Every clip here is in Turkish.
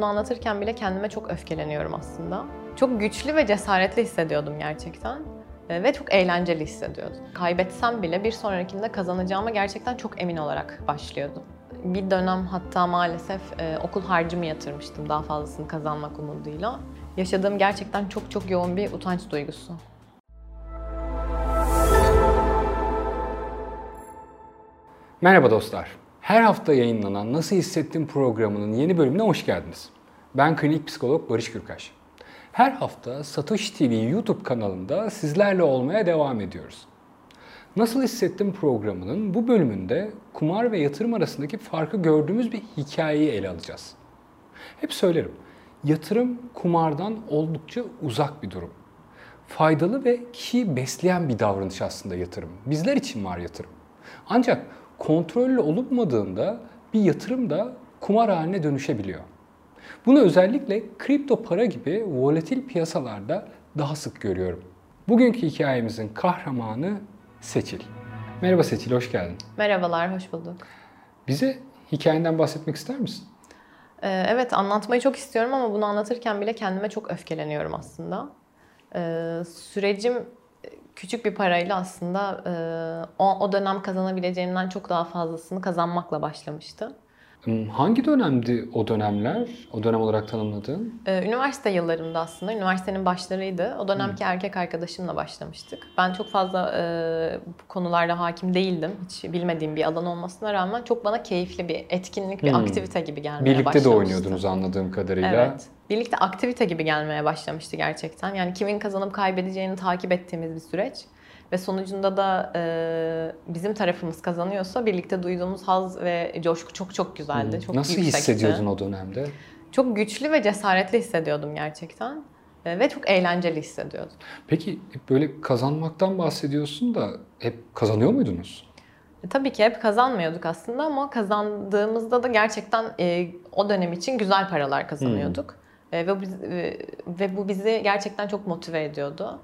bunu anlatırken bile kendime çok öfkeleniyorum aslında. Çok güçlü ve cesaretli hissediyordum gerçekten. Ee, Ve çok eğlenceli hissediyordum. Kaybetsem bile bir sonrakinde kazanacağıma gerçekten çok emin olarak başlıyordum. Bir dönem hatta maalesef e, okul harcımı yatırmıştım daha fazlasını kazanmak umuduyla. Yaşadığım gerçekten çok çok yoğun bir utanç duygusu. Merhaba dostlar. Her hafta yayınlanan Nasıl Hissettim programının yeni bölümüne hoş geldiniz. Ben klinik psikolog Barış Gürkaş. Her hafta Satoshi TV YouTube kanalında sizlerle olmaya devam ediyoruz. Nasıl Hissettim programının bu bölümünde kumar ve yatırım arasındaki farkı gördüğümüz bir hikayeyi ele alacağız. Hep söylerim, yatırım kumardan oldukça uzak bir durum. Faydalı ve kişiyi besleyen bir davranış aslında yatırım. Bizler için var yatırım. Ancak kontrollü olunmadığında bir yatırım da kumar haline dönüşebiliyor. Bunu özellikle kripto para gibi volatil piyasalarda daha sık görüyorum. Bugünkü hikayemizin kahramanı Seçil. Merhaba Seçil, hoş geldin. Merhabalar, hoş bulduk. Bize hikayenden bahsetmek ister misin? Ee, Evet anlatmayı çok istiyorum ama bunu anlatırken bile kendime çok öfkeleniyorum aslında. Ee, Sürecim küçük bir parayla aslında e, o, o dönem kazanabileceğimden çok daha fazlasını kazanmakla başlamıştı. Hmm, Hangi dönemdi o dönemler? O dönem olarak tanımladığın? Ee, Üniversite yıllarımda aslında, üniversitenin başlarıydı. O dönemki erkek arkadaşımla başlamıştık. Ben çok fazla e, bu konularda hakim değildim. Hiç bilmediğim bir alan olmasına rağmen çok bana keyifli bir etkinlik, bir Hmm. aktivite gibi gelmeye Birlikte de başlamıştı. oynuyordunuz anladığım kadarıyla. Evet. Birlikte aktivite gibi gelmeye başlamıştı gerçekten. Yani kimin kazanıp kaybedeceğini takip ettiğimiz bir süreç. Ve sonucunda da e, bizim tarafımız kazanıyorsa birlikte duyduğumuz haz ve coşku çok çok güzeldi. Çok Nasıl yüksekti. hissediyordun o dönemde? Çok güçlü ve cesaretli hissediyordum gerçekten. E, ve çok eğlenceli hissediyordum. Peki hep böyle kazanmaktan bahsediyorsun da hep kazanıyor muydunuz? E, tabii ki hep kazanmıyorduk aslında ama kazandığımızda da gerçekten e, o dönem için güzel paralar kazanıyorduk. E, ve, e, ve bu bizi gerçekten çok motive ediyordu.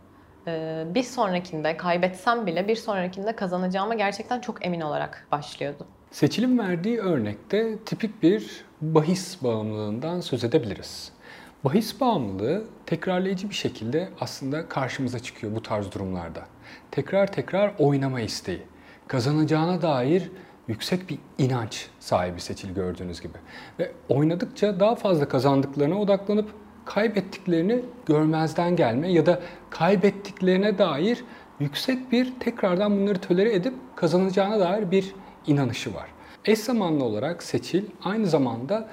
E, bir sonrakinde kaybetsem bile bir sonrakinde kazanacağıma gerçekten çok emin olarak başlıyordum. Seçil'in verdiği örnekte tipik bir bahis bağımlılığından söz edebiliriz. Bahis bağımlılığı tekrarlayıcı bir şekilde aslında karşımıza çıkıyor bu tarz durumlarda. Tekrar tekrar oynama isteği, kazanacağına dair yüksek bir inanç sahibi Seçil gördüğünüz gibi. Ve oynadıkça daha fazla kazandıklarına odaklanıp kaybettiklerini görmezden gelme ya da kaybettiklerine dair yüksek bir tekrardan bunları tolere edip kazanacağına dair bir inanışı var. Eş zamanlı olarak Seçil aynı zamanda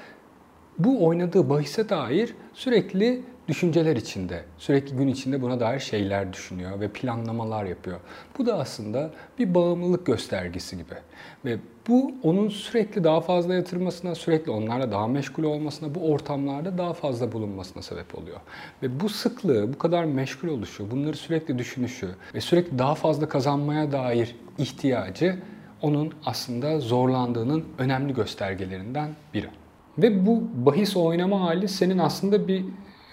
bu oynadığı bahise dair sürekli düşünceler içinde, sürekli gün içinde buna dair şeyler düşünüyor ve planlamalar yapıyor. Bu da aslında bir bağımlılık göstergesi gibi. Ve bu onun sürekli daha fazla yatırmasına, sürekli onlarla daha meşgul olmasına, bu ortamlarda daha fazla bulunmasına sebep oluyor. Ve bu sıklığı, bu kadar meşgul oluşu, bunları sürekli düşünüşü ve sürekli daha fazla kazanmaya dair ihtiyacı onun aslında zorlandığının önemli göstergelerinden biri. Ve bu bahis oynama hali senin aslında bir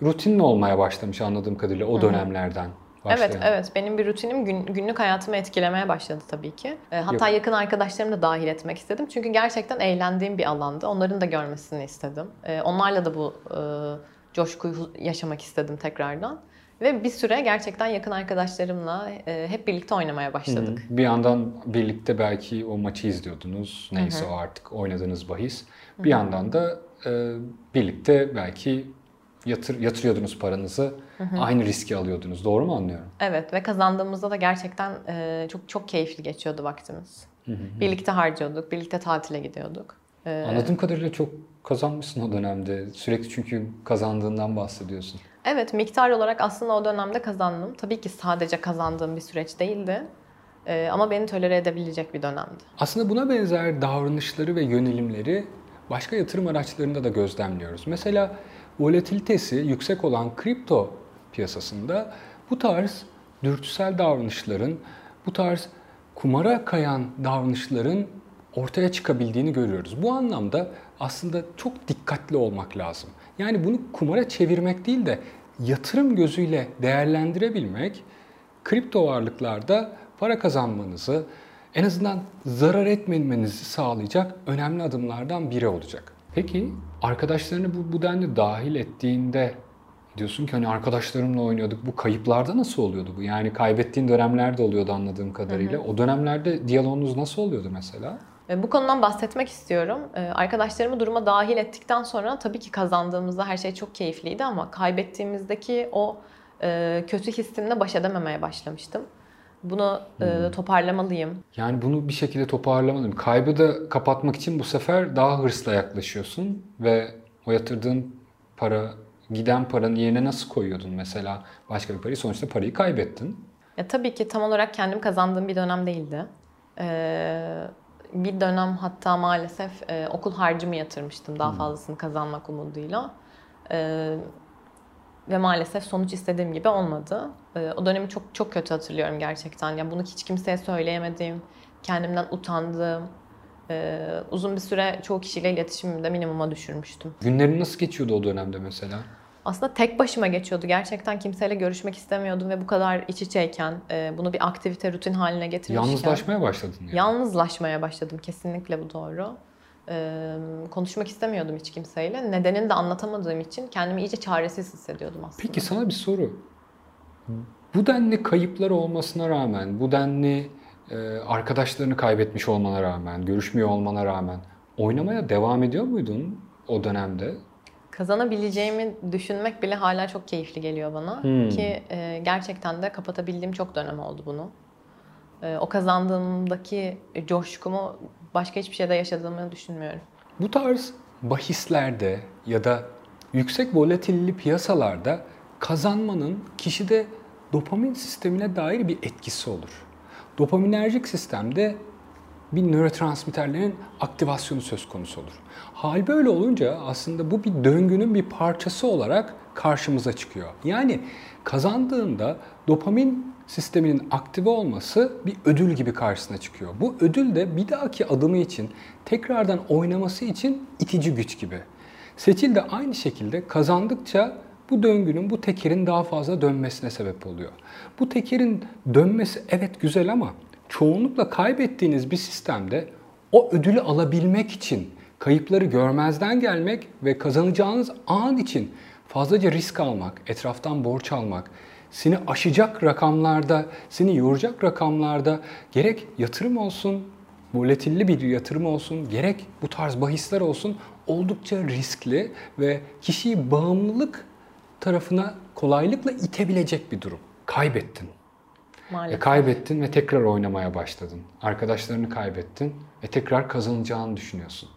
rutinin olmaya başlamış anladığım kadarıyla o dönemlerden başlayan. Evet, evet. Benim bir rutinim gün- günlük hayatımı etkilemeye başladı tabii ki. E, hatta Yok. yakın arkadaşlarımı da dahil etmek istedim. Çünkü gerçekten eğlendiğim bir alandı. Onların da görmesini istedim. E, onlarla da bu e, coşkuyu yaşamak istedim tekrardan. Ve bir süre gerçekten yakın arkadaşlarımla e, hep birlikte oynamaya başladık. Bir yandan birlikte belki o maçı izliyordunuz. Neyse o artık oynadığınız bahis. Bir yandan da e, birlikte belki yatır, yatırıyordunuz paranızı. Aynı riski alıyordunuz. Doğru mu anlıyorum? Evet ve kazandığımızda da gerçekten e, çok çok keyifli geçiyordu vaktimiz. Birlikte harcıyorduk, birlikte tatile gidiyorduk. E, Anladığım kadarıyla çok kazanmışsın o dönemde. Sürekli çünkü kazandığından bahsediyorsun. Evet, miktar olarak aslında o dönemde kazandım. Tabii ki sadece kazandığım bir süreç değildi. Ee, ama beni tolere edebilecek bir dönemdi. Aslında buna benzer davranışları ve yönelimleri başka yatırım araçlarında da gözlemliyoruz. Mesela volatilitesi yüksek olan kripto piyasasında bu tarz dürtüsel davranışların, bu tarz kumara kayan davranışların ortaya çıkabildiğini görüyoruz. Bu anlamda aslında çok dikkatli olmak lazım. Yani bunu kumara çevirmek değil de yatırım gözüyle değerlendirebilmek kripto varlıklarda para kazanmanızı en azından zarar etmemenizi sağlayacak önemli adımlardan biri olacak. Peki arkadaşlarını bu, bu denli dahil ettiğinde diyorsun ki hani arkadaşlarımla oynuyorduk. Bu kayıplarda nasıl oluyordu bu? Yani kaybettiğin dönemlerde oluyordu anladığım kadarıyla. O dönemlerde diyaloğunuz nasıl oluyordu mesela? E, Bu konudan bahsetmek istiyorum. E, Arkadaşlarımı duruma dahil ettikten sonra tabii ki kazandığımızda her şey çok keyifliydi ama kaybettiğimizdeki o e, kötü hissimle baş edememeye başlamıştım. Bunu e, toparlamalıyım. Yani bunu bir şekilde toparlamalıyım. Kaybı da kapatmak için bu sefer daha hırsla yaklaşıyorsun ve o yatırdığın para, giden paranın yerine nasıl koyuyordun mesela başka bir parayı? Sonuçta parayı kaybettin. Ya tabii ki tam olarak kendim kazandığım bir dönem değildi. Ee, bir dönem hatta maalesef e, okul harcımı yatırmıştım daha fazlasını kazanmak umuduyla. Ee, ve maalesef sonuç istediğim gibi olmadı. Ee, o dönemi çok çok kötü hatırlıyorum gerçekten. Ya bunu hiç kimseye söyleyemedim, kendimden utandım. Ee, uzun bir süre çoğu kişiyle iletişimimi de minimuma düşürmüştüm. Günlerin nasıl geçiyordu o dönemde mesela? Aslında tek başıma geçiyordu. Gerçekten kimseyle görüşmek istemiyordum ve bu kadar iç içeyken, e, bunu bir aktivite, rutin haline getirmişken... Yalnızlaşmaya başladın yani. Yalnızlaşmaya başladım. Kesinlikle bu doğru. Konuşmak istemiyordum hiç kimseyle. Nedenini de anlatamadığım için kendimi iyice çaresiz hissediyordum aslında. Peki sana bir soru. Bu denli kayıplar olmasına rağmen, bu denli e, arkadaşlarını kaybetmiş olmana rağmen, görüşmüyor olmana rağmen oynamaya devam ediyor muydun o dönemde? Kazanabileceğimi düşünmek bile hala çok keyifli geliyor bana. Hmm. Ki e, gerçekten de kapatabildiğim çok dönem oldu bunu. E, o kazandığımdaki coşkumu başka hiçbir şeyde yaşadığımı düşünmüyorum. Bu tarz bahislerde ya da yüksek volatilli piyasalarda kazanmanın kişide dopamin sistemine dair bir etkisi olur. Dopaminerjik sistemde bir nörotransmitterlerin aktivasyonu söz konusu olur. Hal böyle olunca aslında bu bir döngünün bir parçası olarak karşımıza çıkıyor. Yani kazandığında dopamin sisteminin aktive olması bir ödül gibi karşısına çıkıyor. Bu ödül de bir dahaki adımı için tekrardan oynaması için itici güç gibi. Seçil de aynı şekilde kazandıkça bu döngünün, bu tekerin daha fazla dönmesine sebep oluyor. Bu tekerin dönmesi evet güzel ama çoğunlukla kaybettiğiniz bir sistemde o ödülü alabilmek için kayıpları görmezden gelmek ve kazanacağınız an için fazlaca risk almak, etraftan borç almak, seni aşacak rakamlarda, seni yoracak rakamlarda gerek yatırım olsun, volatilli bir yatırım olsun, gerek bu tarz bahisler olsun oldukça riskli ve kişiyi bağımlılık tarafına kolaylıkla itebilecek bir durum. Kaybettin. Maalesef. E kaybettin ve tekrar oynamaya başladın. Arkadaşlarını kaybettin ve tekrar kazanacağını düşünüyorsun.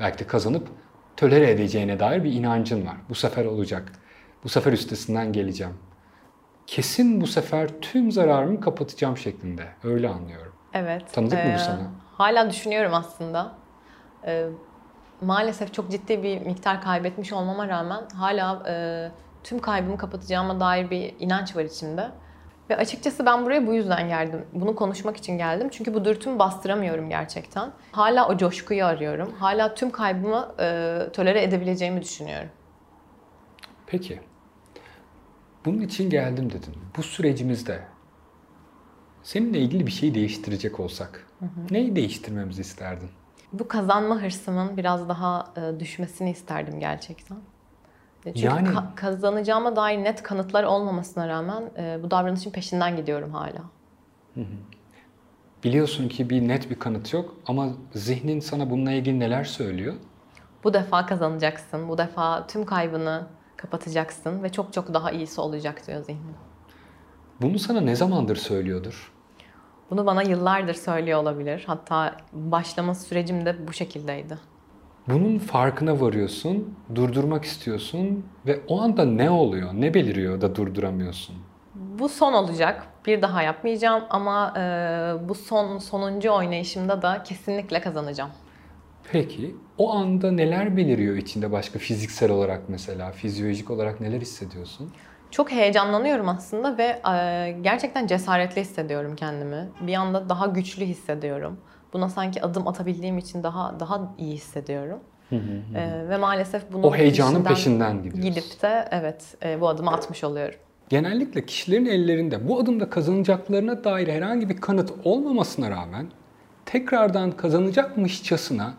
Belki de kazanıp tölere edeceğine dair bir inancın var. Bu sefer olacak. Bu sefer üstesinden geleceğim. Kesin bu sefer tüm zararımı kapatacağım şeklinde. Öyle anlıyorum. Evet. Tanıdık mı bu Ee, sana? Hala düşünüyorum aslında. Ee, maalesef çok ciddi bir miktar kaybetmiş olmama rağmen hala e, tüm kaybımı kapatacağıma dair bir inanç var içimde. Ve açıkçası ben buraya bu yüzden geldim. Bunu konuşmak için geldim. Çünkü bu dürtümü bastıramıyorum gerçekten. Hala o coşkuyu arıyorum. Hala tüm kaybımı e, tolere edebileceğimi düşünüyorum. Peki. Bunun için geldim dedin. Bu sürecimizde seninle ilgili bir şey değiştirecek olsak neyi değiştirmemizi isterdin? Bu kazanma hırsımın biraz daha e, düşmesini isterdim gerçekten. E, Çünkü Yani- ka- kazanacağıma dair net kanıtlar olmamasına rağmen e, bu davranışın peşinden gidiyorum hala. Biliyorsun ki bir net bir kanıt yok ama zihnin sana bununla ilgili neler söylüyor? Bu defa kazanacaksın, bu defa tüm kaybını kapatacaksın ve çok çok daha iyisi olacak diyor zihnim. Bunu sana ne zamandır söylüyordur? Bunu bana yıllardır söylüyor olabilir. Hatta başlama sürecim de bu şekildeydi. Bunun farkına varıyorsun, durdurmak istiyorsun ve o anda ne oluyor, ne beliriyor da durduramıyorsun? Bu son olacak. Bir daha yapmayacağım ama e, bu son sonuncu oynayışımda da kesinlikle kazanacağım. Peki o anda neler beliriyor içinde başka fiziksel olarak mesela, fizyolojik olarak neler hissediyorsun? Çok heyecanlanıyorum aslında ve e, gerçekten cesaretli hissediyorum kendimi. Bir anda daha güçlü hissediyorum. Buna sanki adım atabildiğim için daha daha iyi hissediyorum. E, ve maalesef bunun O heyecanın peşinden gidiyorsun. Gidip de evet e, bu adımı atmış oluyorum. Genellikle kişilerin ellerinde bu adımda kazanacaklarına dair herhangi bir kanıt olmamasına rağmen tekrardan kazanacakmışçasına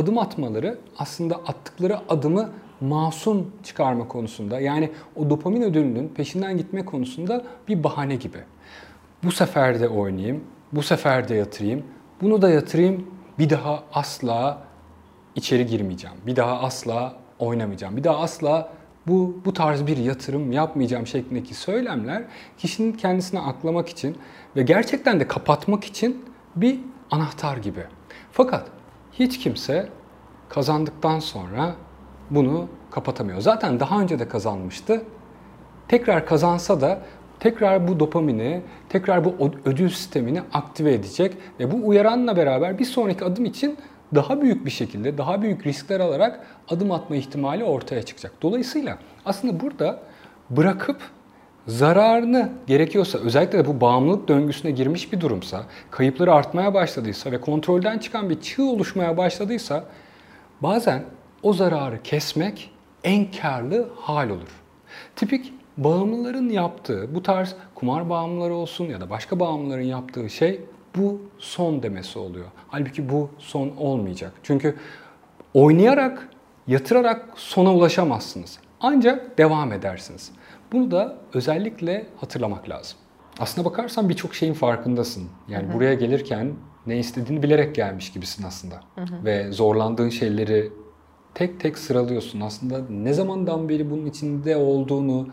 adım atmaları aslında attıkları adımı masum çıkarma konusunda yani o dopamin ödülünün peşinden gitme konusunda bir bahane gibi. Bu sefer de oynayayım, bu sefer de yatırayım, bunu da yatırayım, bir daha asla içeri girmeyeceğim. Bir daha asla oynamayacağım. Bir daha asla bu bu tarz bir yatırım yapmayacağım şeklindeki söylemler kişinin kendisini aklamak için ve gerçekten de kapatmak için bir anahtar gibi. Fakat hiç kimse kazandıktan sonra bunu kapatamıyor. Zaten daha önce de kazanmıştı. Tekrar kazansa da tekrar bu dopamini, tekrar bu ödül sistemini aktive edecek ve bu uyaranla beraber bir sonraki adım için daha büyük bir şekilde, daha büyük riskler alarak adım atma ihtimali ortaya çıkacak. Dolayısıyla aslında burada bırakıp zararını gerekiyorsa, özellikle de bu bağımlılık döngüsüne girmiş bir durumsa, kayıpları artmaya başladıysa ve kontrolden çıkan bir çığ oluşmaya başladıysa bazen o zararı kesmek en karlı hal olur. Tipik bağımlıların yaptığı, bu tarz kumar bağımlıları olsun ya da başka bağımlıların yaptığı şey bu son demesi oluyor. Halbuki bu son olmayacak. Çünkü oynayarak, yatırarak sona ulaşamazsınız. Ancak devam edersiniz. Bunu da özellikle hatırlamak lazım. Aslına bakarsan birçok şeyin farkındasın. Yani hı hı. buraya gelirken ne istediğini bilerek gelmiş gibisin aslında. Hı hı. Ve zorlandığın şeyleri tek tek sıralıyorsun. Aslında ne zamandan beri bunun içinde olduğunu,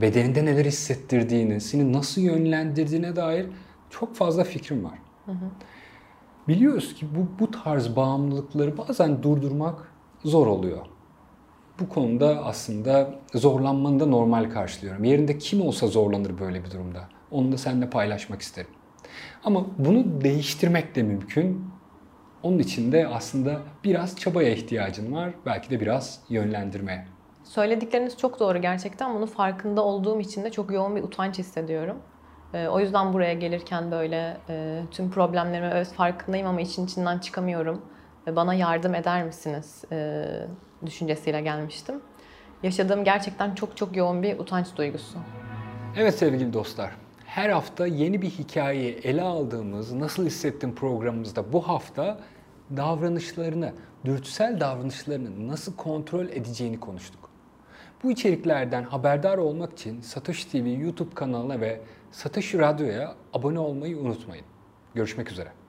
bedeninde neler hissettirdiğini, seni nasıl yönlendirdiğine dair çok fazla fikrim var. Hı hı. Biliyoruz ki bu, bu tarz bağımlılıkları bazen durdurmak zor oluyor. Bu konuda aslında zorlanmanı da normal karşılıyorum. Yerinde kim olsa zorlanır böyle bir durumda. Onu da seninle paylaşmak isterim. Ama bunu değiştirmek de mümkün. Onun için de aslında biraz çabaya ihtiyacın var. Belki de biraz yönlendirmeye. Söyledikleriniz çok doğru gerçekten. Bunu farkında olduğum için de çok yoğun bir utanç hissediyorum. Ee, o yüzden buraya gelirken böyle e, tüm problemlerime evet farkındayım ama için içinden çıkamıyorum. Bana yardım eder misiniz e, düşüncesiyle gelmiştim. Yaşadığım gerçekten çok çok yoğun bir utanç duygusu. Evet sevgili dostlar. Her hafta yeni bir hikayeyi ele aldığımız Nasıl Hissettim programımızda bu hafta davranışlarını, dürtüsel davranışlarını nasıl kontrol edeceğini konuştuk. Bu içeriklerden haberdar olmak için Satış TV YouTube kanalına ve Satış Radyo'ya abone olmayı unutmayın. Görüşmek üzere.